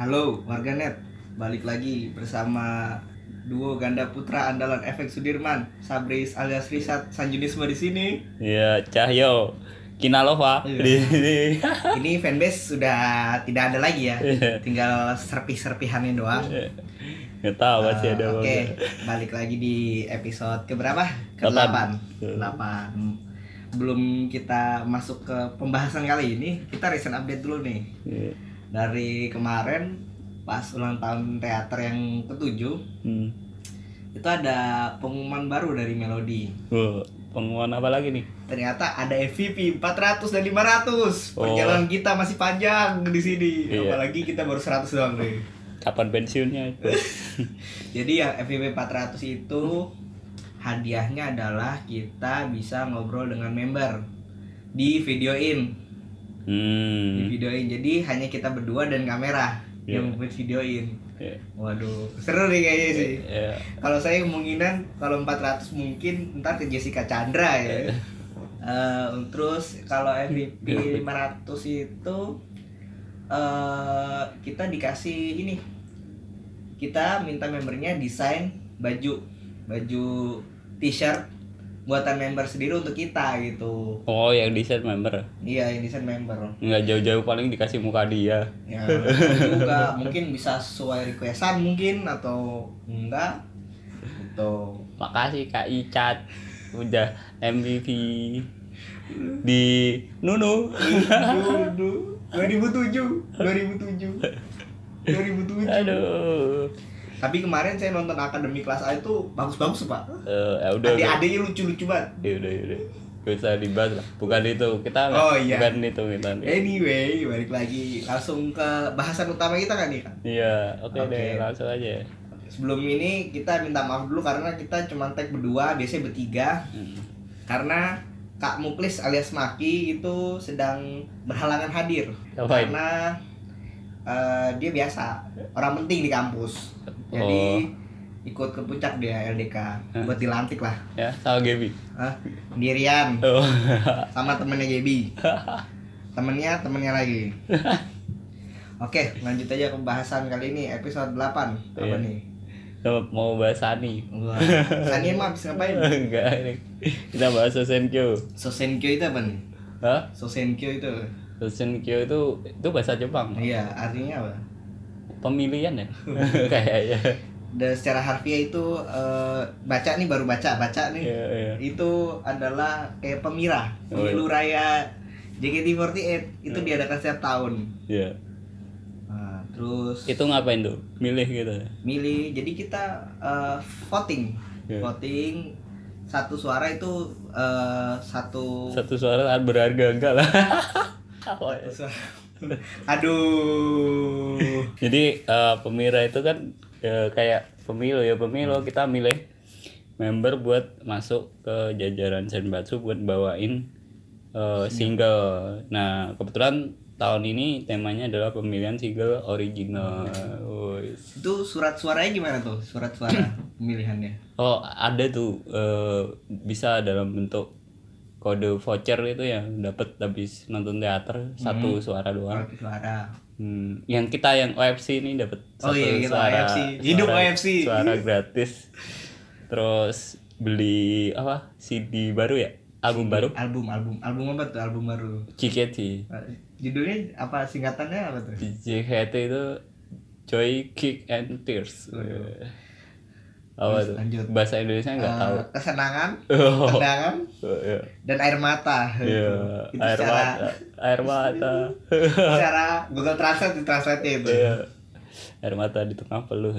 Halo warganet, balik lagi bersama duo ganda putra andalan efek Sudirman, Sabris alias Risat Sanjunisme di sini. Iya, Cahyo. Kinalova Iya. di sini. Ini fanbase sudah tidak ada lagi ya, Iya. tinggal serpih-serpihannya doang. Nggak tahu masih Eh, ada apa Oke, enggak. balik lagi di episode keberapa? Delapan. Ke-8. Belum kita masuk ke pembahasan kali ini, kita recent update dulu nih. Dari kemarin pas ulang tahun teater yang ketujuh, Hmm. itu ada pengumuman baru dari Melodi. Oh, pengumuman apa lagi nih? Ternyata ada MVP 400 dan 500. Oh. Perjalanan kita masih panjang di sini. Iya. Apalagi kita baru 100 doang nih. Kapan pensiunnya itu? Jadi yang MVP 400 itu hadiahnya adalah kita bisa ngobrol dengan member di videoin, di Hmm. videoin. Jadi hanya kita berdua dan kamera Iya. yang videoin. Iya. Waduh, seru nih kayaknya sih. Iya. Kalau saya kemungkinan kalau 400 mungkin ntar ke Jessica Chandra ya. Eh, terus kalau MVP 500 itu eh kita dikasih ini. Kita minta membernya desain baju, baju t-shirt buatan member sendiri untuk kita gitu. Oh, yang desain member. Iya, yang desain member. Nggak jauh-jauh paling dikasih muka dia. Ya, juga mungkin bisa sesuai requestan mungkin atau enggak. Gitu. Makasih Kak Icat. Udah MVP di Nunu. Dulu 2007, 2007. 2007. Aduh. Tapi kemarin saya nonton Akademi Kelas A itu bagus-bagus, Pak. Eh, ya udah. Adik-adiknya lucu-lucu banget. Ya udah, ya udah. Gak usah dibahas lah. Bukan itu. Kita Oh, iya. bukan itu kita. Anyway, balik lagi langsung ke bahasan utama kita kan nih. Kak? Iya, oke Oke. deh, langsung aja. Sebelum ini kita minta maaf dulu karena kita cuma tag berdua, biasanya bertiga. Hmm. Karena Kak Muklis alias Maki itu sedang berhalangan hadir. Ngapain? Karena eh, dia biasa orang penting di kampus. Jadi ikut ke puncak dia LDK buat dilantik lah. Ya, sama Gaby. Hah? Sendirian Oh. sama temennya Gaby. Temennya temennya lagi. Oke, lanjut aja ke pembahasan kali ini episode 8. Apa Iya. nih? mau bahas Sani. Wah, Sani emang habis ngapain? Enggak, ini. Kita bahas Sosenkyo. Sosenkyo itu apa nih? Hah? Sosenkyo itu. Sosenkyo itu itu bahasa Jepang. Iya, artinya apa? Pemilihan ya? Kayaknya. Dan secara harfiah itu eh, baca nih baru baca baca nih. Iya, iya. Itu adalah kayak pemirah, Oh, pemilu raya JKT48 itu diadakan setiap tahun. Iya. Nah, terus Itu ngapain tuh? Milih gitu. milih jadi kita eh, voting Iya. voting satu suara itu eh, satu Satu suara sangat berharga enggak lah. Oh, iya. suara- aduh Jadi eh, pemirsa itu kan eh, kayak pemilu ya pemilu kita milih member buat masuk ke jajaran Senbatsu buat bawain eh, single. Nah kebetulan tahun ini temanya adalah pemilihan single original. Wis. itu surat suaranya gimana tuh surat suara pemilihannya Oh ada tuh eh, bisa dalam bentuk kode voucher itu yang dapat habis nonton teater satu suara doang. surat suara Hmm, yang kita yang OFC ini dapat Oh iya, kita OFC. Hidup OFC. Suara gratis. Terus beli apa? CD baru ya? Album baru? album album album apa tuh album baru JKT. Judulnya apa singkatannya apa tuh JKT itu Joy, Kick, and Tears. Apa Terus tuh? lanjut. Bahasa Indonesia nggak Eh, tahu. kesenangan Oh, tendangan oh, iya. dan air mata Iya, itu air secara mata, air mata. secara Google Translate di translate itu Iya. Air mata di tengah peluh.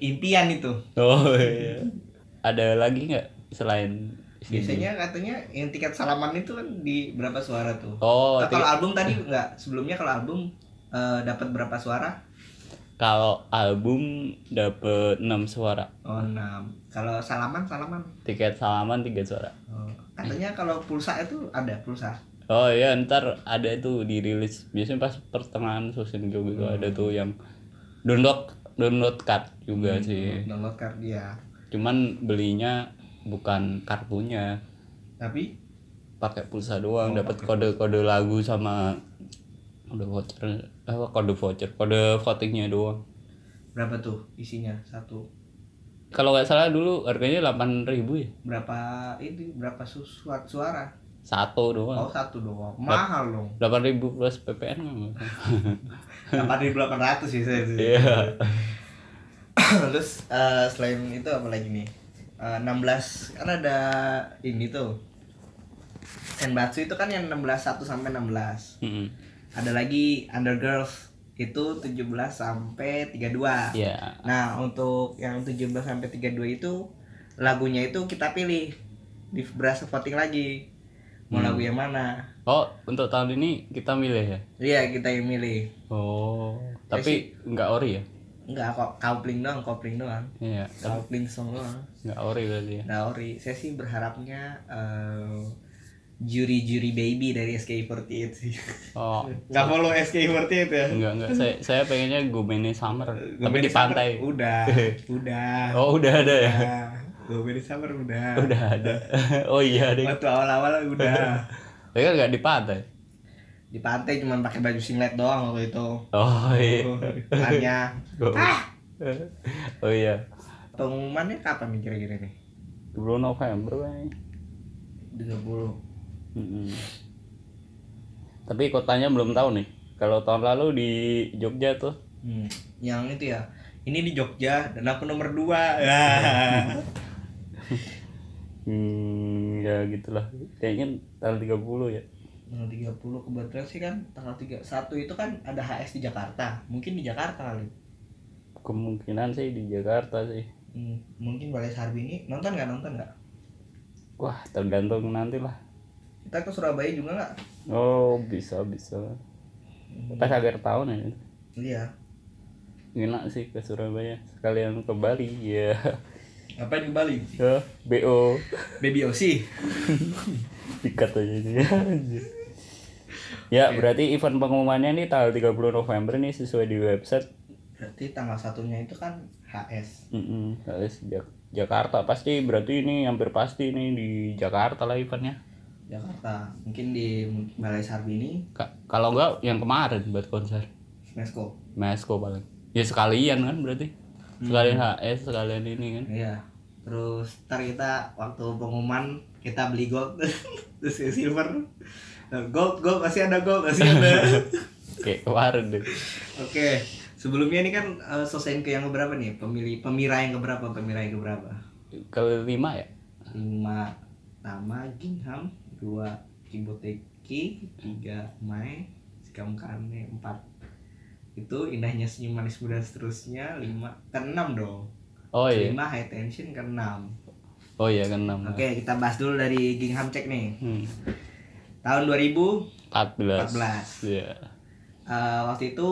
impian itu Oh iya. Ada lagi nggak selain biasanya katanya yang tiket salaman itu kan di berapa suara tuh Oh, Nah, kalau album tadi enggak sebelumnya kalau album eh, dapat berapa suara Kalau album dapet 6 suara. oh enam kalau salaman salaman Tiket salaman 3 suara. oh, katanya kalau pulsa itu ada pulsa Oh iya, ntar ada tuh dirilis. Biasanya pas pertengahan sosial gitu Hmm. ada tuh yang download download card juga sih. download card dia Cuman belinya bukan kartunya, tapi pakai pulsa doang, Oh, dapat kode-kode lagu sama Udah voucher apa kode voucher, kode votingnya doang. berapa tuh isinya satu Kalau nggak salah dulu harganya 8000 ya. berapa ini berapa su- suara suara Satu doang. oh satu doang mahal dong 8000 plus PPN delapan ribu delapan ratus sih saya Iya. terus eh, selain itu apa lagi nih Eh, 16 kan ada ini tuh Senbatsu itu kan yang 16 1 sampai 16 Mm-mm. Ada lagi Undergirls itu 17 sampai 32 Iya. nah untuk yang 17 sampai 32 itu lagunya itu kita pilih di berasa voting lagi mau Hmm. lagu yang mana Oh, untuk tahun ini kita milih ya? iya kita yang milih Oh, tapi nggak ori ya? enggak kok coupling doang coupling doang Iya, coupling song doang nggak ori berarti ya? Nah, Ori, saya sih berharapnya eh, juri-juri baby dari SKI48 sih. Oh, Nggak follow SKI48 ya? enggak enggak. Saya saya pengennya Gomene Summer, tapi Gomeni di pantai. Summer Udah, udah. Oh, udah ada ya? Udah. Gomeni Summer udah. Udah ada. Oh iya deh. Waktu awal-awal udah. Tapi kan nggak di pantai. Di pantai cuma pakai baju singlet doang waktu itu. Oh iya. Hanya Oh, oh iya. pengumumannya kapan nih kira-kira nih? 10 November kan. 30. Mm-mm. Tapi kotanya belum tahu nih. Kalau tahun lalu di Jogja tuh Hmm. Yang itu ya. Ini di Jogja dan aku nomor 2. Ya. hmm, ya gitulah. Kayaknya tanggal 30 ya. Tanggal 30 kebetulan sih kan tanggal 31 itu kan ada HS di Jakarta. Mungkin di Jakarta kali. Kemungkinan sih di Jakarta sih. Hmm, mungkin Balai Sarbi ini nonton nggak nonton nggak? Wah, tergantung nanti lah. Kita ke Surabaya juga nggak? Oh, bisa bisa. Pas akhir tahun ya. Iya. Enak sih ke Surabaya. Sekalian ke Bali ya. Apa di Bali? Ya, BO. Baby Osi. Dikat aja ini. ya, berarti event pengumumannya nih tanggal 30 November nih sesuai di website. Berarti tanggal satunya itu kan HS. Mm harus Jak- Jakarta pasti berarti ini hampir pasti ini di Jakarta lah eventnya. Jakarta. Mungkin di Balai Sarbi ini Ka- kalau enggak yang kemarin buat konser Mesko. Mesko paling. Ya sekalian kan berarti. Sekalian HS, sekalian ini kan. Iya. Terus ntar kita waktu pengumuman kita beli gold terus ya silver. Nah, gold gold masih ada gold masih ada. Kayak kemarin deh. Oke, sebelumnya ini kan uh, selesaiin ke yang keberapa nih? Pemilih pemira yang keberapa? Pemira yang keberapa? Kelima ya? Lima Tama Gingham, dua Kiboteki, tiga Mai, Sikam Kane, empat itu indahnya senyum manis muda seterusnya lima ke enam dong Oh iya. lima high tension ke enam Oh iya kan enam. oke kita bahas dulu dari Gingham cek nih Hmm. tahun 2000 14. 14. Iya. eh, waktu itu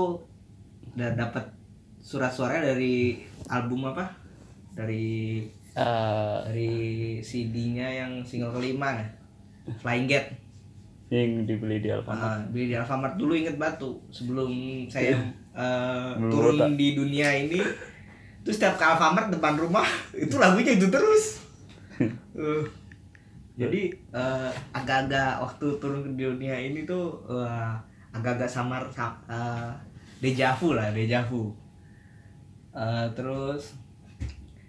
udah dapat surat suara dari album apa dari Eh, dari CD-nya yang single kelima Flying Gate yang dibeli di Alfamart. Ah, beli di Alfamart dulu inget batu sebelum saya Belum turun di dunia ini terus setiap ke Alfamart depan rumah itu lagunya itu terus Eh, jadi eh, agak-agak waktu turun ke dunia ini tuh eh, agak-agak samar sa eh, dejavu lah dejavu Eh, terus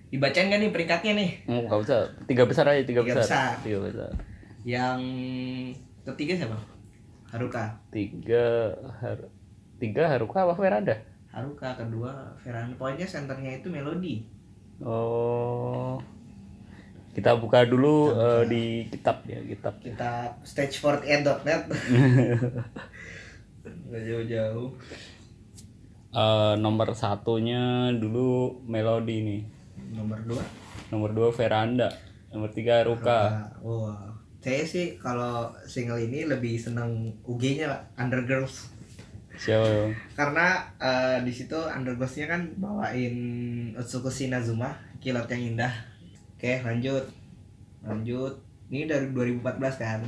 dibacain gak nih peringkatnya nih Oh, nggak usah. Tiga besar aja, tiga, Tiga besar. besar. Tiga besar. Yang ketiga siapa Haruka Tiga har tiga Haruka apa Veranda? Haruka kedua Ferhan pokoknya senternya itu melodi Oh. Kita buka dulu eh, di kitab ya, kitab. kita stage48.net nggak jauh-jauh Eh, nomor satunya dulu Melodi nih. nomor dua Nomor dua Veranda. Nomor tiga Haruka. wah saya sih kalau single ini lebih seneng UG-nya lah Undergirls. Siapa dong? karena eh, di situ Undergirls-nya kan bawain Utsukushi Nazuma kilot yang indah. Oke lanjut. Lanjut. Ini dari 2014 kan?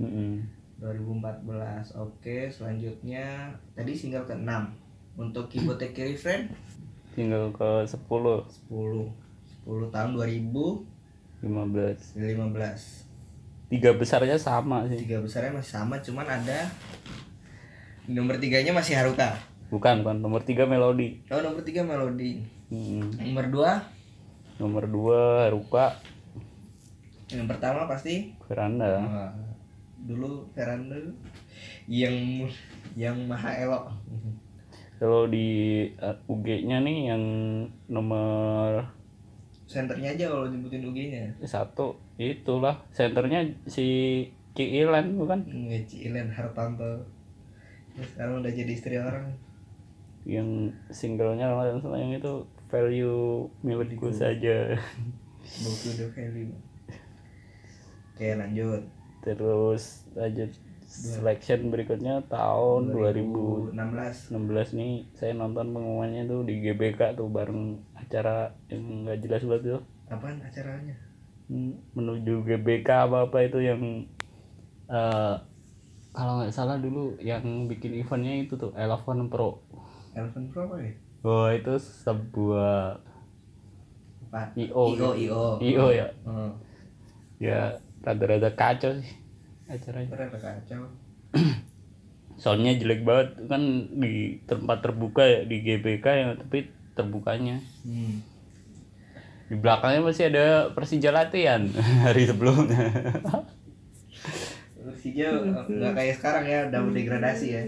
Mm-mm. 2014 oke selanjutnya. Tadi single ke-6 untuk Kiboteki Refrain Tinggal ke 10 10 10 tahun 2015 15 Tiga besarnya sama sih tiga besarnya masih sama cuman ada Nomor tiganya masih Haruka. bukan bukan nomor tiga melodi Oh nomor tiga Melody. Hmm. Nomor dua nomor dua Haruka yang pertama pasti Veranda Wah, dulu Veranda yang yang maha elok. kalau di uh, UG-nya nih yang nomor Senternya aja kalau nyebutin UG-nya. satu itulah senternya si Ciilan bukan Ngecilen Hartanto. Ya, sekarang udah jadi istri orang. yang singlenya yang yang itu value milikku saja Buku the value. Oke lanjut. terus lanjut selection berikutnya tahun 2016 16 nih saya nonton pengumumannya tuh di GBK tuh bareng acara yang nggak jelas banget tuh Apaan acaranya? Hmm, menuju GBK apa apa itu yang eh kalau nggak salah dulu yang bikin eventnya itu tuh Eleven Pro Eleven Pro apa ya? oh itu sebuah Apa? IO IO IO. IO ya Oh, ya rada-rada kacau sih acaranya keren kacau. soalnya jelek banget kan di tempat terbuka ya di GBK ya tapi terbukanya Hmm. di belakangnya masih ada Persija latihan hari sebelumnya Persija eh, nggak kayak sekarang ya, udah degradasi ya.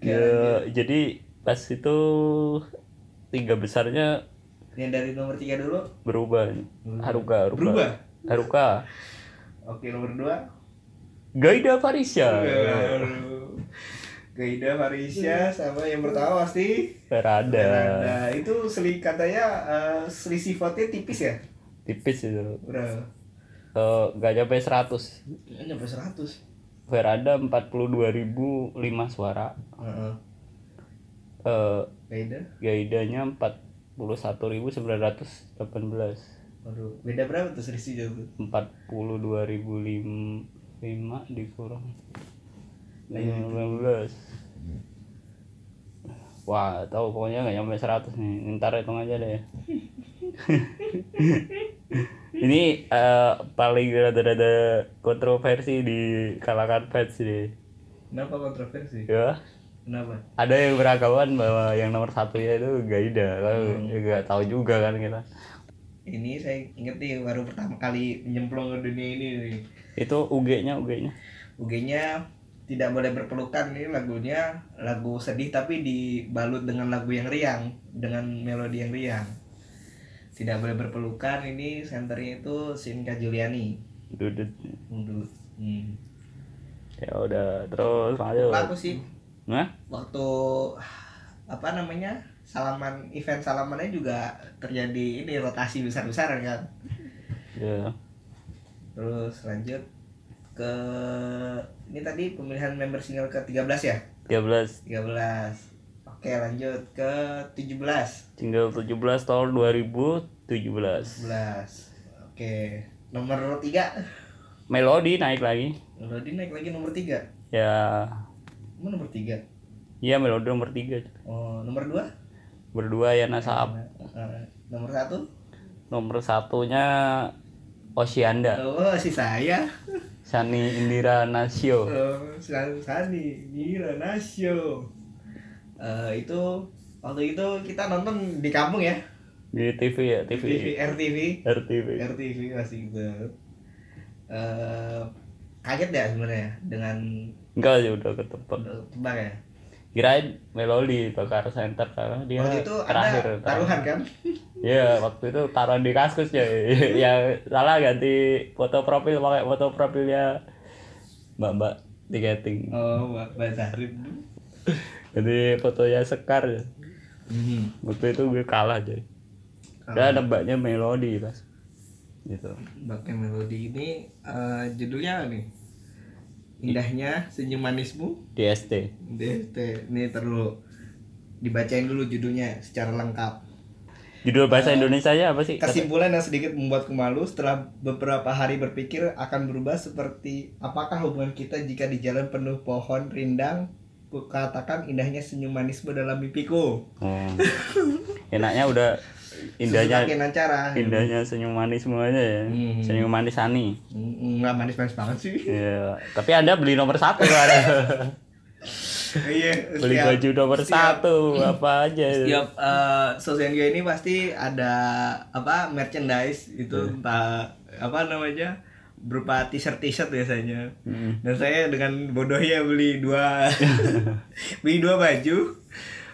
ya, jadi pas itu tiga besarnya Yang dari nomor tiga dulu. berubah Haruka Haruka Berubah? Haruka Oke nomor dua. Gaida Farisya Gaida Farisya sama yang pertama pasti Verada Veranda. Itu seli katanya eh, selisih vote tipis ya? tipis itu Udah Eh, nggak nyampe 100 ya, nyampe 100. Verada 42.005 suara Heeh. Eh, Gaida. Gaidanya 41.918 Waduh, beda berapa tuh selisihnya tuh? 42.005 dikurang 15 Wah, tahu pokoknya nggak nyampe 100 nih. Ntar hitung aja deh. Ini eh, paling rada-rada kontroversi di kalangan fans deh. Kenapa kontroversi? Ya, Kenapa? ada yang beranggapan bahwa yang nomor satunya itu Gaida. Kalau nggak tahu juga kan kita. Ini saya inget nih baru pertama kali nyemplung ke dunia ini nih. Itu UG-nya, UG-nya. UG-nya tidak boleh berpelukan nih lagunya lagu sedih tapi dibalut dengan lagu yang riang dengan melodi yang riang tidak boleh berpelukan ini senternya itu Sinka Juliani Dudut. hmm. Ya udah, terus lanjut. laku sih Nah, waktu apa namanya salaman event salamannya juga terjadi ini rotasi besar-besaran kan ya. terus lanjut ke ini tadi pemilihan member single ke 13 ya? 13 13 oke lanjut ke 17 tinggal 17 tahun 2017 11 oke nomor 3 Melodi naik lagi. Melodi naik lagi nomor 3 ya. Emang nomor 3 iya Melodi nomor 3 oh nomor 2 berdua ya Nasaab nomor 1 nomor satunya Osianda oh si saya Shani Indira Nasio. Oh San- Sani Mira Nasio. Eh, itu waktu itu kita nonton di kampung ya? Di TV ya TV, TV RTV RTV RTV masih gitu. Eh kaget ya sebenarnya dengan enggak aja udah ketebak. tebak ya kirain Melodi bakar center karena dia waktu itu terakhir ada taruhan kan Iya, waktu itu taruhan di kaskus ya. ya salah ganti foto profil pakai foto profilnya Mbak-mbak tiketing. oh Mbak Basarin Jadi fotonya Sekar. ya. Waktu itu gue kalah jadi. Dan ada mbaknya Melodi pas. Gitu. Baknya melodi ini eh, judulnya apa nih indahnya senyum manismu DST. DST ini terlalu dibacain dulu judulnya secara lengkap Judul bahasa Indonesia-nya apa sih? Kesimpulan yang sedikit membuatku malu setelah beberapa hari berpikir akan berubah seperti apakah hubungan kita jika di jalan penuh pohon rindang ku katakan indahnya senyum manismu dalam mimpiku. Oh. Enaknya udah indahnya Nacara. indahnya senyum manis semuanya ya. Hmm. Senyum manis Ani. Enggak manis-manis banget sih. Iya. Tapi Anda beli nomor satu ada. Iya. beli setiap- baju nomor setiap- satu apa aja. Setiap uh, Sosengyo ini pasti ada apa merchandise itu Iya. entah apa namanya berupa t-shirt t-shirt biasanya. Hmm. Dan saya dengan bodohnya beli dua beli dua baju.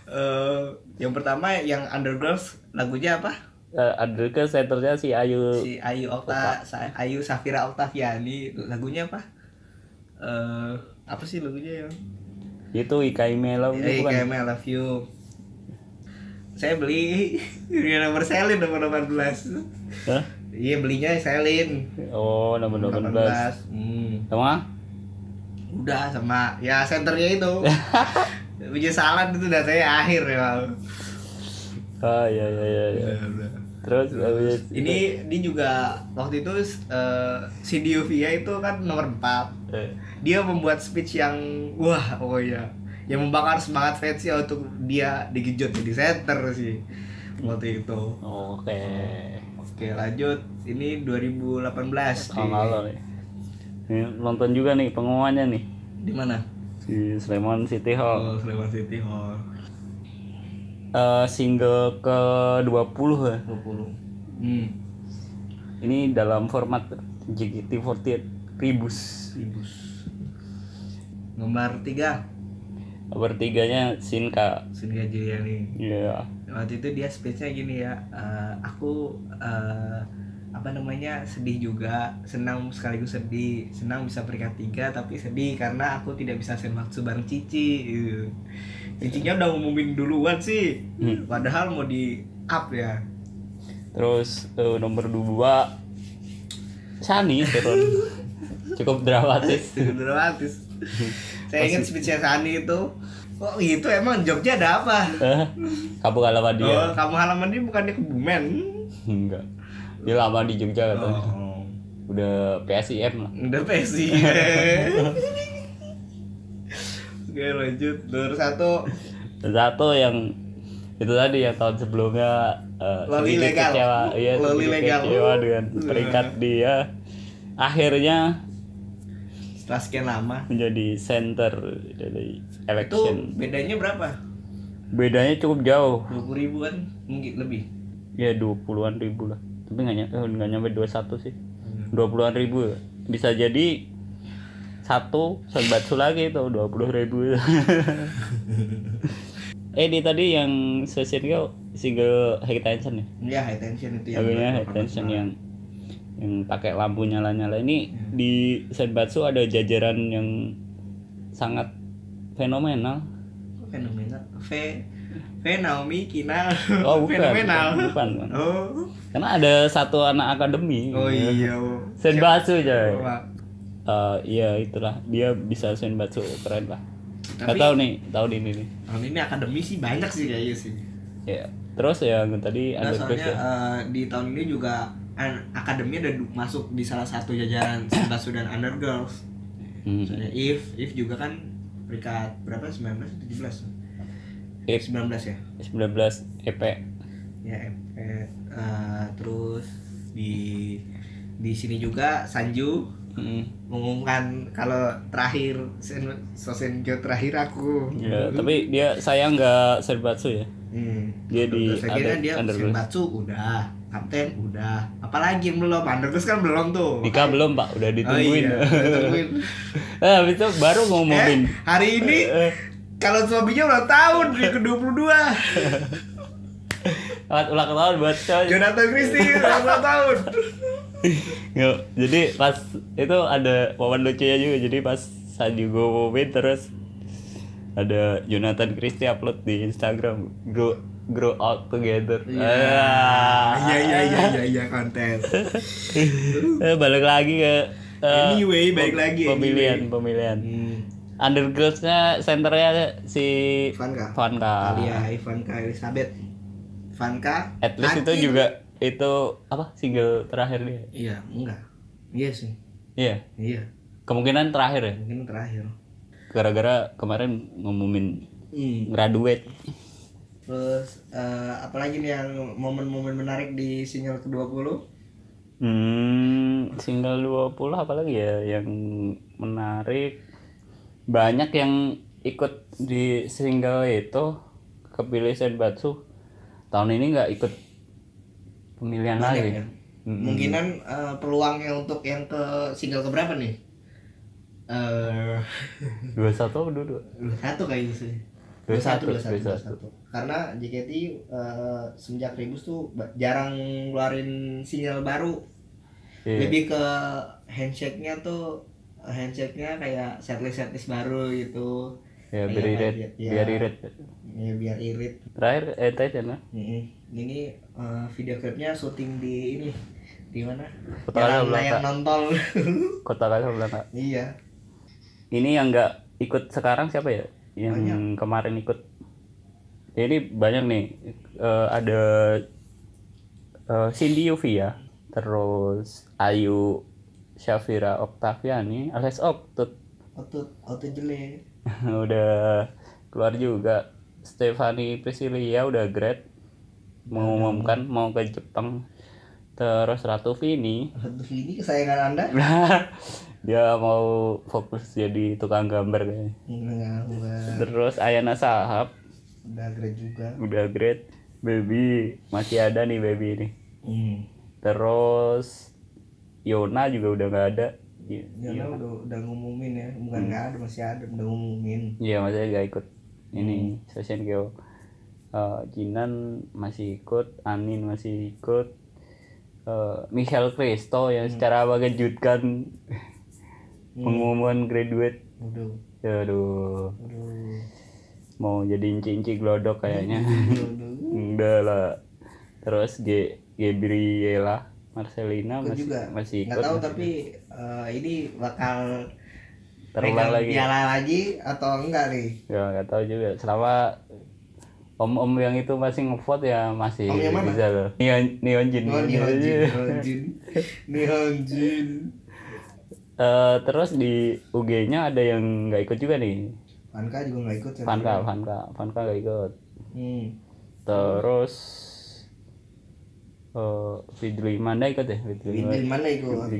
Eh, yang pertama yang Undergirls lagunya apa? Uh, ada ke senternya si Ayu. Si Ayu Okta Sa- Ayu Safira Oktaviani lagunya apa? Eh apa sih lagunya yang Itu Ikai Melo Hey, bukan? KM I love you. Saya beli yang nomor Selin nomor 18. Hah? Iya belinya Selin. Oh, nomor 18. 18. Hmm. Sama? Udah sama ya senternya itu. Punya salat itu udah saya akhir ya. Ah, iya iya iya. iya. Terus habis Ini dia juga waktu itu eh, si Diovia itu kan nomor 4. eh, Dia membuat speech yang wah oh iya yang membakar semangat fansnya untuk dia digejut jadi center sih waktu itu. Oke. Oke lanjut ini 2018 Tahun lalu nih. Ini nonton juga nih pengumumannya nih di mana? Di Sleman City Hall. Oh Sleman City Hall Eh, single ke 20 ya. 20. Hmm. Ini dalam format JKT48 Ribus. Ribus. Nomor 3 Nomor tiganya Shinka. Singa Juliani. Iya. Waktu itu dia speechnya gini ya, eh, aku eh, apa namanya sedih juga, senang sekaligus sedih, senang bisa peringkat tiga tapi sedih karena aku tidak bisa senbatsu bareng Cici. Gitu. Cicinya udah ngumumin duluan sih, Hmm. padahal mau di up ya. Terus eh, nomor 2 Shani turun. Cukup dramatis. Itu dramatis. Saya ingat speechnya Sani itu, kok gitu emang Jogja ada apa? Eh, Kamu halaman dia. Oh, kamu halaman dia bukannya Kebumen? Enggak. Dia lama di Jogja katanya. Oh, Udah PSIM lah. udah pesi. Oke lanjut nomor satu satu yang itu tadi yang tahun sebelumnya eh, Loli legal. kecewa, iya, Loli legal. kecewa dengan peringkat dia. Akhirnya setelah sekian lama menjadi center dari itu election. bedanya berapa? Bedanya cukup jauh. Dua puluh ribu kan mungkin lebih. Ya 20-an ribu lah. Tapi nggak nyampe, eh, nggak nyampe 21 sih. Hmm. 20-an ribu. ya. Bisa jadi satu senbatsu lagi tuh 20 ribu. eh di tadi yang session kau single high tension ya? Ya high tension itu yang Lagunya high tension yang yang pakai lampu nyala-nyala ini Hmm. di senbatsu ada jajaran yang sangat fenomenal. fenomenal. V Naomi Kina Oh bukan, fenomenal. bukan, bukan, bukan. Oh. Karena ada satu anak akademi. Oh iya. oh. Senbatsu coy. Oh. Eh, iya itulah dia bisa senbatsu keren lah. Gak Tapi- tahu nih tahun ini nih. Tahun ini akademi sih banyak sih kayaknya sih. Ya. Terus yang tadi Nah, ada soalnya eh, di tahun ini juga akademi ada masuk di salah satu jajaran Senbatsu dan Undergirls. Hmm. Misalnya If, If juga kan peringkat berapa? 19 atau 17? If 19 ya. 19 EP. Ya, MP. Eh, terus di di sini juga Sanju Hmm. mengumumkan kalau terakhir sen Sosenjo terakhir aku. Ya, tapi dia sayang nggak senbatsu ya. Hmm. Dia di Saya kira dia. Senbatsu udah, Kapten udah. Apalagi yang belum? Undergirls kan belum tuh. Nikah belum pak, udah Oh ditungguin. iya, ditungguin. nah, itu baru ngumumin. Eh, hari ini Eh, kalau suaminya ulang tahun di ke-22. Selamat ulang tahun buat coy. Jonathan Christie ulang tahun. Yuk, jadi pas itu ada momen lucunya juga. Jadi pas Sanju gue ngumumin terus ada Jonathan Christie upload di Instagram grow grow out together. Ah. Iya iya iya iya iya konten. Eh, balik lagi ke eh, Anyway, balik lagi, pemilihan anyway. pemilihan. Hmm. Undergirls-nya senternya si Ivanka. Vanka. Alia Ivanka Elizabeth. Ivanka. At least itu juga itu apa single terakhir dia. Iya, enggak. Iya sih. Iya. Iya, Kemungkinan terakhir ya. mungkin terakhir. gara-gara kemarin ngumumin Hmm. graduate Terus eh, apalagi nih yang momen-momen menarik di single ke-20? Hmm, single 20 apalagi ya yang menarik. Banyak yang ikut di single itu kepilih Senbatsu. Tahun ini nggak ikut pemilihan Banyak lagi. ya? Mm-mm. Kemungkinan eh, peluangnya untuk yang ke single keberapa nih? Eh Dua satu dua dua. satu kayaknya sih. Dua satu, dua satu, dua dua. Karena JKT eh, semenjak Rebus tuh jarang ngeluarin single baru. Iya. Lebih ke handshake-nya tuh handshake-nya kayak setlist setlist baru gitu. Ya biar irit, ya. biar irit. Ya biar irit. Terakhir eh tadi nah. Mm-mm. Ini eh, video klipnya syuting di ini di mana? Kota Jalan layang nonton. Kota Casablanca. iya. Ini yang nggak ikut sekarang siapa ya? Yang kemarin ikut. Ini banyak nih. Eh, ada eh, Cindy Yuvia, terus Ayu Syafira Oktaviani alias Oktut Auto auto jelek. udah keluar juga. Stefani Priscilia udah grad mengumumkan mau ke Jepang. Terus Ratu Vini Aduh ini kesayangan anda? dia mau fokus jadi tukang gambar kayaknya. Enggak. Terus Ayana Sahab Udah grade juga. udah great. Baby masih ada nih baby ini. Hmm. Terus Yona juga udah nggak ada. Iya, Ya lah, udah udah ngumumin ya. Bukan nggak ada masih ada udah ngumumin. Iya masih nggak ikut. Ini Session Geo. Eh, Jinan masih ikut, Anin masih ikut. Eh, Michelle Cristo yang secara mengejutkan pengumuman graduate. Udah. Aduh, Aduh. mau jadi inci-inci glodok kayaknya. Enggak lah. Terus G Gabriela Marcelina Ikut masih juga. masih ikut. tahu tapi eh, ini bakal Terulang lagi. piala lagi atau enggak nih? Ya nggak tahu juga. Selama om-om yang itu masih ngevote ya masih Om yang mana? bisa loh. Neon Neonjin. Oh, Nihonjin, Nihonjin. Nihonjin. Eh, terus di UG-nya ada yang nggak ikut juga nih. Vanka juga nggak ikut ya? Vanka, Vanka, Vanka nggak ikut. Hmm. Terus eh Fidli Manda ikut ya? Fidli mana ikut?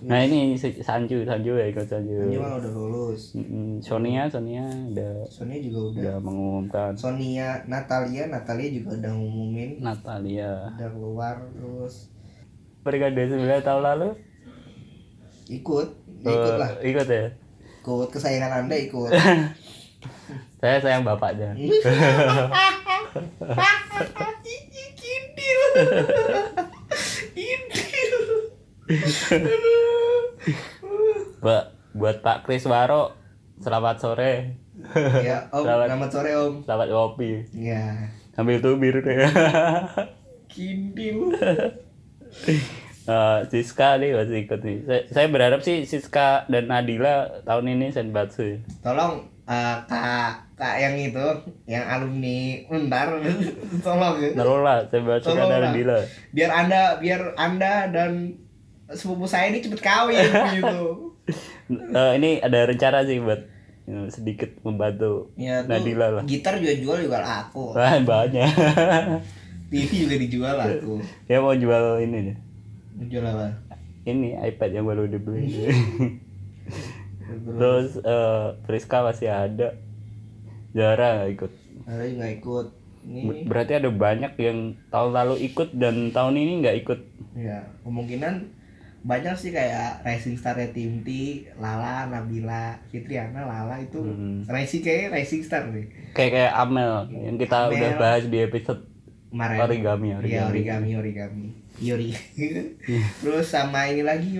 Nah ini Sanju, Sanju ya ikut Sanju. Ini mah udah lulus. Sonia, Sonia udah Sonia juga udah. udah mengumumkan. Sonia, Natalia, Natalia juga udah ngumumin Natalia. udah keluar terus Periode 9 tahun lalu? ikut, ya ikut lah, Eh, ikut ya. ikut kesayangan anda ikut. Saya sayang bapaknya. Kintil. Mbak, buat Pak Kris Waro, selamat sore. Ya, Om, Selamat. selamat sore Om. Selamat kopi. Ya, Sambil tubir deh. kintil. Eh, Siska nih masih ikut nih. Saya, saya berharap sih Siska dan Nadila tahun ini Senbatsu. Tolong eh, kak kak yang itu, yang alumni Untar, tolong ya. Taruh lah Tolong dan lah. Nadila. Biar anda, biar anda dan sepupu saya ini cepet kawin gitu. Eh, ini ada rencana sih buat eh, sedikit membantu Ya Nadila lah. gitar juga jual juga laku. Wah, banyak. TV juga dijual laku. Dia mau jual ini nih. Jual apa? Ini iPad yang baru dibeli. Terus eh Priska masih ada. Zara nggak ikut. Ada juga ikut. Ini Ber- Berarti ada banyak yang tahun lalu ikut dan tahun ini nggak ikut. ya kemungkinan banyak sih kayak Rising Star Tim T, Lala, Nabila, Fitriana, Lala itu Hmm. Rising kayak Rising Star nih. Kayak kayak Amel yang kita Amel. udah bahas di episode Kemarin. origami Iya origami. origami origami. Yori. Terus sama ini lagi.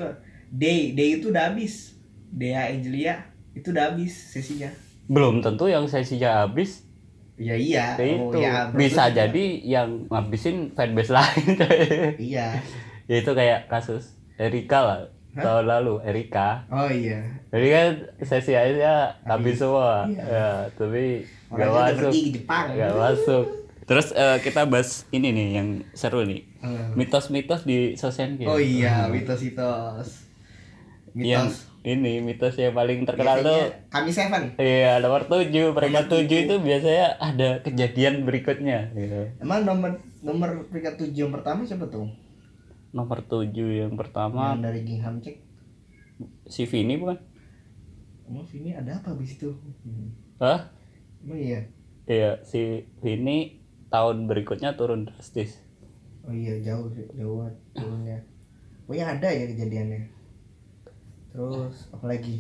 Day, Day itu udah habis. Dea Angelia itu udah habis sesinya. Belum tentu yang sesinya habis Ya iya. ya Oh, itu ya, bisa betul. jadi yang ngabisin fanbase lain. Iya. ya itu kayak kasus Erika lah tahun lalu Erika. Oh iya. Jadi kan sesi akhirnya habis semua. Iya. Ya, tapi nggak masuk. pergi ke Jepang. Nggak masuk. Terus eh, kita bahas ini nih yang seru nih. Hmm. Mitos-mitos di sosial media. Oh iya, mitos-mitos. Yang Mitos. Ini mitos yang paling terkenal tuh Biasanya kami seven. iya nomor tujuh peringkat tujuh itu biasanya ada kejadian berikutnya gitu. Emang nomor nomor peringkat tujuh yang pertama siapa tuh? nomor tujuh yang pertama Yang dari Gingham cek. si Vini bukan Emang ini ada apa abis itu? Hmm. Hah? Emang iya. iya si Vini tahun berikutnya turun drastis Oh iya jauh jauh turunnya. Pokoknya ada ya kejadiannya. Terus apa lagi?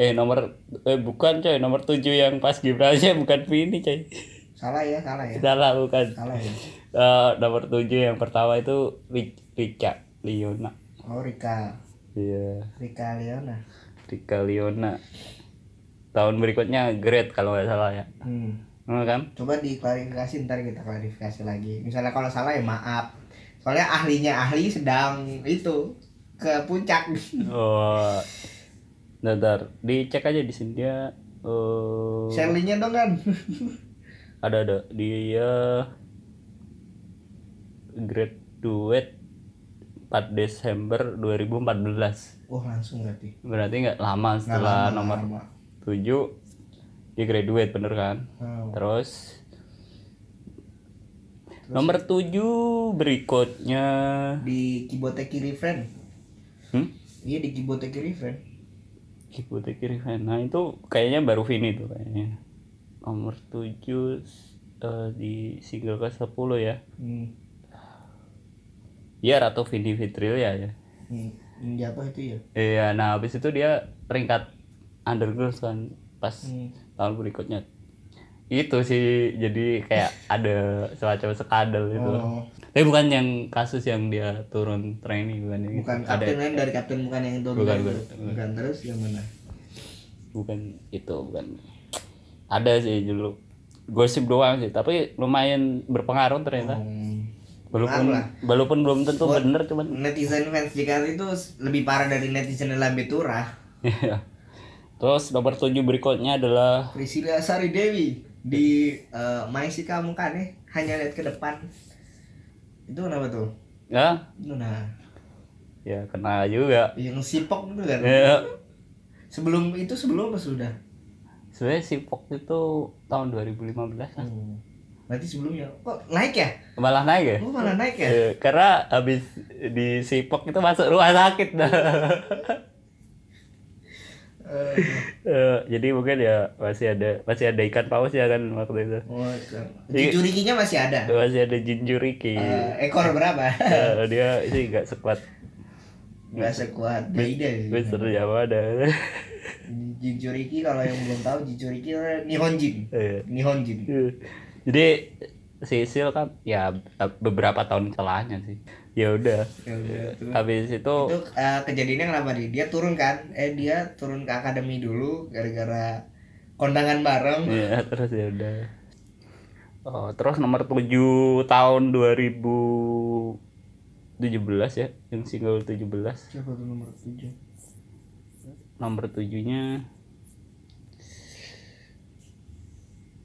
eh nomor eh bukan coy nomor tujuh yang pas Gibralnya bukan Vini coy Salah ya, salah ya. salah bukan Salah ya. Eh, nomor tujuh yang pertama itu Ri- Rica Liona Oh Rika, iya Rika Leona. Rika Liona tahun berikutnya Great kalau nggak salah ya Hmm. Bener kan Coba diklarifikasi ntar kita klarifikasi lagi. Misalnya kalau salah ya maaf. Soalnya ahlinya ahli sedang itu ke puncak. oh Bentar, dicek aja di sini dia eh Shirley-nya dong kan. ada ada dia graduate 4 Desember 2014 Wah langsung berarti. berarti nggak lama setelah lama, nomor lama. 7 dia graduate bener kan Hmm. terus nomor 7 berikutnya Di Kiboteki Refren. Hmm? Iya di Kiboteki Refren. Kibute kiri fan. Nah itu kayaknya baru Vini tuh kayaknya. Nomor 7 eh, di single ke 10 ya. Hmm. Ya Ratu Vini Fitrilia ya. Hmm. Ini apa itu ya? Iya, nah habis itu dia peringkat undergirls kan pas Hmm. tahun berikutnya. Itu sih jadi kayak ada semacam skandal gitu. Oh. Tapi bukan yang kasus yang dia turun training bukan ini. Bukan ada kapten kan dari kapten bukan yang turun. Bukan, itu. bukan. bukan. terus yang mana? bukan itu bukan ada sih dulu gosip doang sih tapi lumayan berpengaruh ternyata Hmm. walaupun walaupun belum tentu bener cuman Netizen fans Jakarta itu lebih parah dari netizen Lambe Turah. Iya. terus nomor tujuh berikutnya adalah Priscilla Sari Dewi di kamu kan nih hanya lihat ke depan. Itu kenapa tuh? ya nah ya kena juga yang sipok itu kan. ya Sebelum itu sebelum apa sudah? sebenarnya si Pok itu tahun 2015 kan Hmm. Berarti sebelumnya kok naik ya? malah naik ya Oh malah naik ya? Eh, karena habis di Sipok itu masuk rumah sakit Eh, Eh, jadi mungkin ya masih ada masih ada ikan paus ya kan waktu itu oh. Jujurikinya masih ada. masih ada jinjuriki Eh, ekor berapa? Eh, dia sih nggak sekuat Gak sekuat Deida. Mister Yamada Jinjuriki kalau yang belum tahu Jinjuriki Nihonjin. Iya. Nihonjin. jadi Sisil kan ya beberapa tahun celahnya sih ya udah. Ya udah, terus. habis itu itu eh, kejadiannya kenapa nih? Dia turun kan? Eh dia turun ke akademi dulu gara-gara kondangan bareng. Ya terus ya udah. Oh, terus nomor 7 tahun 2017 ya yang single 17 siapa tuh nomor tujuh? Nomor tujuhnya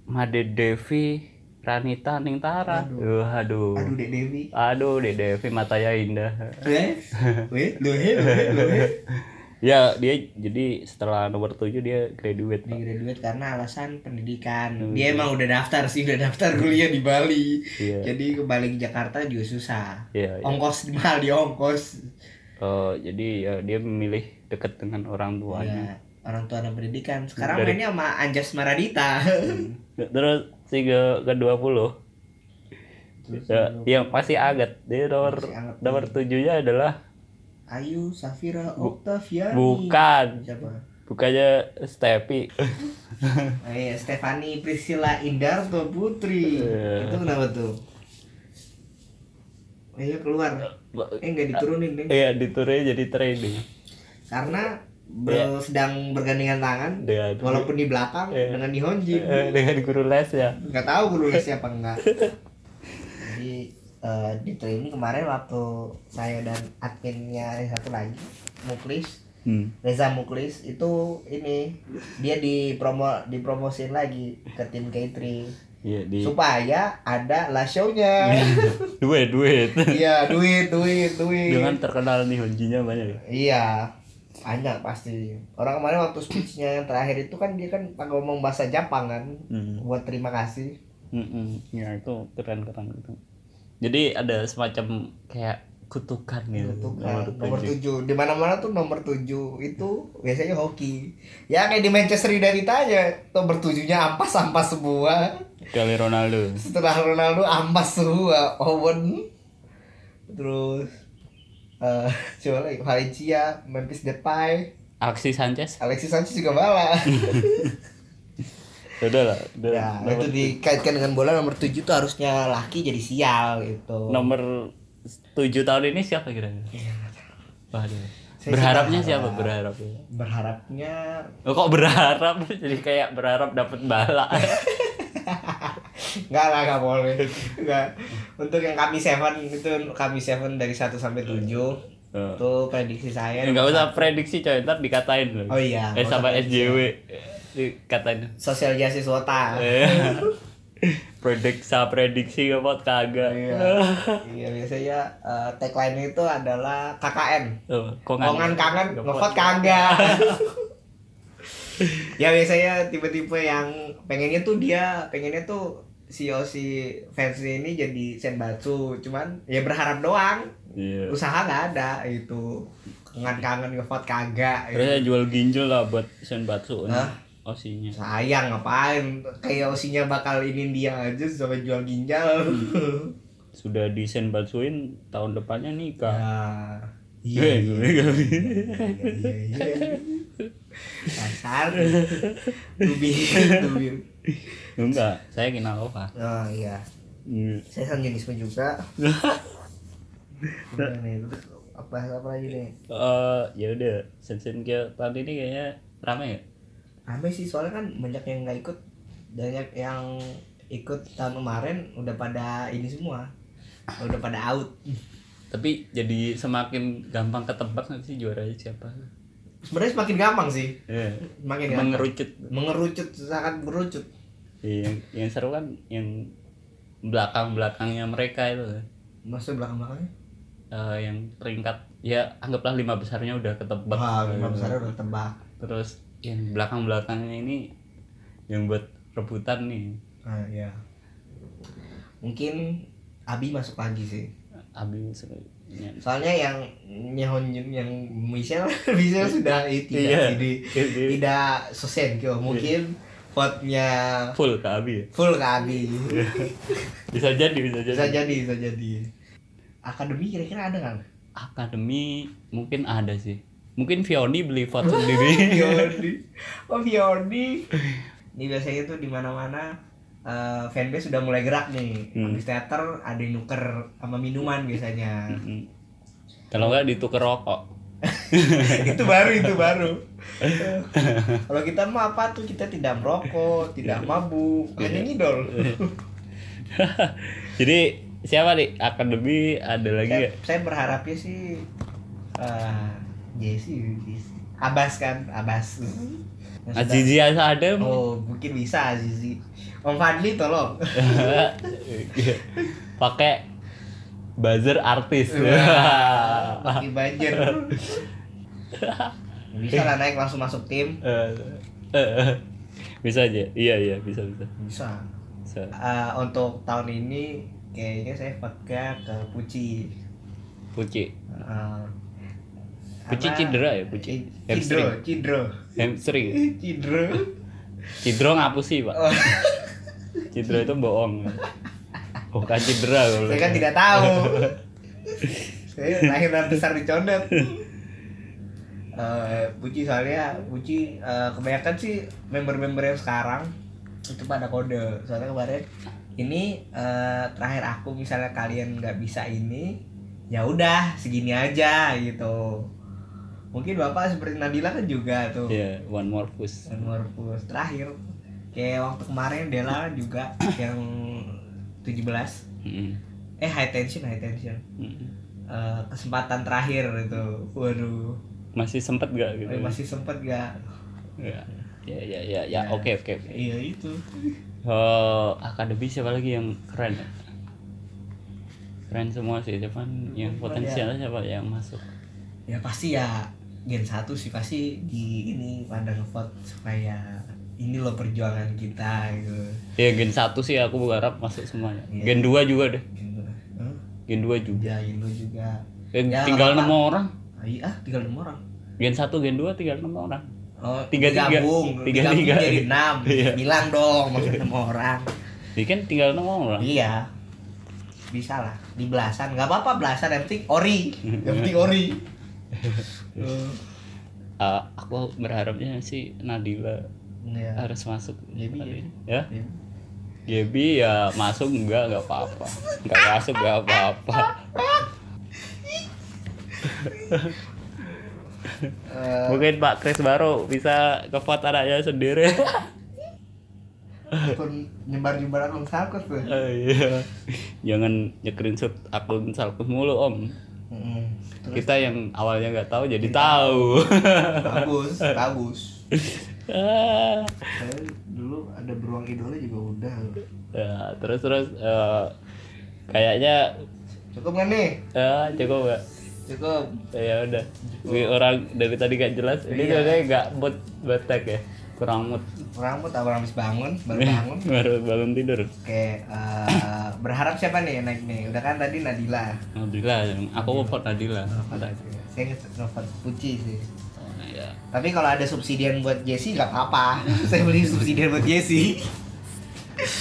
Made Devi Ranita Ningtara aduh. Aduh. Aduh dek Dewi aduh Dek Devi matanya indah. Eh? Weh lo he lo he lo he ya dia jadi setelah nomor 7 dia graduate di graduate karena alasan pendidikan. Dia emang udah daftar sih udah daftar kuliah di Bali. Iya. jadi kembali ke Jakarta juga susah. Iya, iya. ongkos mahal di ongkos. Oh, jadi ya dia memilih dekat dengan orang tuanya. Ya, orang tua dan pendidikan. Sekarang mainnya sama Anjas Maradita. Terus si ke ke 20 ya, yang masih agak dia nomor anget. nomor tujuhnya adalah Ayu Safira Oktaviani bukan siapa bukannya Stepi Oh iya, Stefani Priscilla Indarto Putri. Iya. Itu kenapa tuh? Iya keluar. Eh enggak diturunin deh. iya diturunin jadi trading Karena ber- sedang bergandengan tangan dengan walaupun di belakang Iya. dengan Nihonjin. eh, dengan guru les ya Enggak tahu guru les siapa enggak. Jadi eh, di training kemarin waktu saya dan adminnya yang satu lagi Muklis hmm. Reza Muklis itu ini dia dipromo dipromosin lagi ke tim K3 iya di supaya ada lah show-nya. duit duit Iya, duit, duit, duit. dengan terkenal nih honjinya banyak ya Iya. Banyak pasti orang kemarin waktu speechnya yang terakhir itu kan dia kan pakai ngomong bahasa Jepang kan Hmm. buat terima kasih Mm-mm. Ya itu keren keren gitu. Jadi ada semacam kayak kutukan gitu. itu nomor nomor tujuh. tujuh di mana mana tuh nomor tujuh itu biasanya hoki ya kayak di Manchester United aja nomor tujuhnya ampas ampas semua Kali Ronaldo. setelah Ronaldo ampas semua Owen terus eh siapa lagi Valencia Memphis Depay Aksi Sanchez. Alexis Sanchez juga malah Udah lah. udah. ya nomor, itu dikaitkan dengan bola nomor tujuh tuh harusnya laki jadi sial gitu nomor tujuh tahun ini siapa kira-kira? Iya. Waduh. Saya Berharapnya siapa? berharap. Berharap. berharapnya Oh, kok berharap? Jadi kayak berharap dapat bala. Enggak lah, enggak boleh. Enggak. Untuk yang kami seven itu kami seven dari 1 sampai 7 Oh. itu prediksi saya. Enggak usah prediksi coy, ntar dikatain loh. Oh iya, Eh sama SJW dikatain. Sosial justice wota. Eh. prediksi prediksi apa kagak. Iya. iya biasanya eh, tagline itu adalah KKN. Tuh, Kongan kangen, ngevot kagak. Ya biasanya tipe-tipe yang pengennya tuh dia pengennya tuh si Osi fans ini jadi Senbatsu cuman ya berharap doang Iya. usaha nggak ada itu kangen-kangen ngevot kagak Terus gitu. jual ginjal lah buat Senbatsu Hah? osinya. sayang ngapain kayak osinya bakal ini dia aja sampai jual ginjal Sudah di Senbatsuin tahun depannya nikah. ya Gue, gue, gue. iya, iya. Dasar tubi tubi Enggak, saya kenal apa? oh iya. Hmm. saya juga. Udah nih, terus apa apa lagi nih? Eh, ya udah, Sensen Kyo tahun ini kayaknya ramai ya. Rame sih soalnya kan banyak yang nggak ikut. Banyak yang ikut tahun kemarin udah pada ini semua. Udah pada out. Tapi jadi semakin gampang ketebak nanti sih juaranya siapa. Sebenarnya semakin gampang sih Iya. semakin gampang Mengerucut. mengerucut sangat mengerucut Iya, yang, yang seru kan yang belakang-belakangnya mereka itu. maksudnya belakang belakangnya Eh, yang peringkat ya anggaplah lima besarnya udah ketebak. wah lima besar udah tebak Terus yang belakang-belakangnya ini yang buat rebutan nih. ah ya mungkin Abi masuk lagi sih Abi seru- ya. soalnya yang Nyehonjun yang Michelle Michelle sudah eh, tidak Iya. tidak Iya. tidak Sosenkyo mungkin vote-nya full ke Abi ya? full ke Abi. Bisa jadi bisa jadi. Bisa jadi bisa jadi. Akademi kira-kira ada kan akademi mungkin ada sih. Mungkin Vioni beli vote sendiri. Vioni oh Vioni ini biasanya tuh di mana-mana eh, fanbase sudah mulai gerak nih. Hmm. habis teater ada yang nuker sama minuman biasanya. Mm-mm. kalau nggak ditukar rokok. Itu baru itu baru. Kalau kita mah apa tuh? Kita tidak merokok tidak mabuk. Hanya ngidol jadi siapa nih? Akademi ada lagi saya, ya saya berharapnya sih eh Jesse Jesse. Abbas kan? Abbas. Yang sudah- Azizi Adem oh mungkin bisa Azizi Om Fadli tolong. Pakai buzzer artis. Pakai banjir. Bisa lah naik langsung masuk tim. Eh, eh, bisa aja. Iya iya bisa bisa. Bisa. Bisa. Eh, untuk tahun ini kayaknya saya pakai ke Puci Puci Eh, Puci cedera ya, Puci? Ci- Cidro. Cidro. Hamstring. Cidro. Cidro ngapusi pak. Oh, Cidro itu bohong. Bukan cedera kalau saya. kan tidak tahu. Saya lahir dan besar di Condet. Eh, Puci soalnya Puci eh, kebanyakan sih member-member yang sekarang itu pada kode. Soalnya kemarin ini eh, terakhir aku misalnya kalian nggak bisa ini ya udah segini aja gitu. Mungkin bapak seperti Nabila kan juga tuh. Ya one more push. Dan Morpus terakhir kayak waktu kemarin Dela juga yang 17 Mm-mm. eh high tension high tension. Mm-mm. Eh, kesempatan terakhir itu. Waduh. Masih sempet gak gitu? Eh, masih sempet gak ya ya ya ya, ya. oke oke oke. Iya itu. Oh, akademi siapa lagi yang keren? Keren semua sih cuman yang Cuman potensial siapa yang masuk? Ya pasti ya gen satu sih pasti di ini pada ngevote supaya ini loh perjuangan kita gitu. ya gen 1 sih aku berharap masuk semuanya Iya. gen 2 juga deh gen 2 juga Ya, Indo juga. Gen Ya, tinggal nggak 6 apa-apa. orang Ah, iya, tinggal enam orang. gen 1 gen 2 tinggal 6 orang Oh, Tiga, tiga. Tiga, tiga. jadi enam. Iya. Bilang dong, maksudnya enam orang. Ini kan tinggal 6 orang Iya. Bisa lah, di belasan. Nggak apa-apa belasan, yang penting ori. Yang penting ori. Eh, Ah, aku berharapnya sih Nadila Iya. harus masuk Gaby ya? ya Gaby ya masuk enggak enggak apa-apa enggak masuk enggak apa-apa Eh, mungkin Pak Kris baru bisa ke vote anaknya sendiri akun nyebar-nyebar akun salkus tuh. Eh, iya. jangan nyekrinshot akun salkus mulu om. Terus kita yang awalnya nggak tahu jadi tahu bagus, bagus. Ah. Saya dulu ada beruang idola juga udah. ya, terus terus eh, kayaknya Cukup nggak nih? ya cukup nggak Cukup. ya udah Ini orang dari tadi gak jelas ini Iya. juga kayak nggak mood tag ya kurang mood Rambut abang habis bangun, baru bangun. baru bangun tidur Oke, eh, berharap siapa nih yang naik nih? Udah kan tadi Nadila. Nadila aku mau vote Nadila Saya nge-vote Puci sih. Oh, ya. Tapi kalau ada subsidian buat Jesse nggak apa-apa. Saya beli subsidian buat Jesse.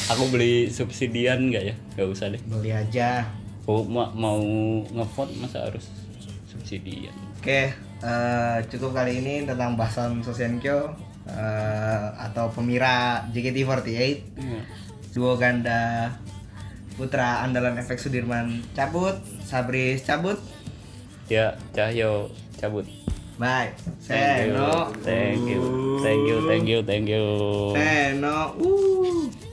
aku beli subsidian nggak ya nggak usah deh Beli aja. aku mau, mau ngevote masa harus subsidian Oke, eh, cukup kali ini tentang bahasan Sosenkyo eh, atau Pemira JKT48 Iya. duo ganda putra andalan efek Sudirman cabut, Sabris cabut. ya Cahyo cabut Bye. Seno. thank you thank you thank you thank you Seno. Uh.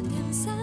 Memilih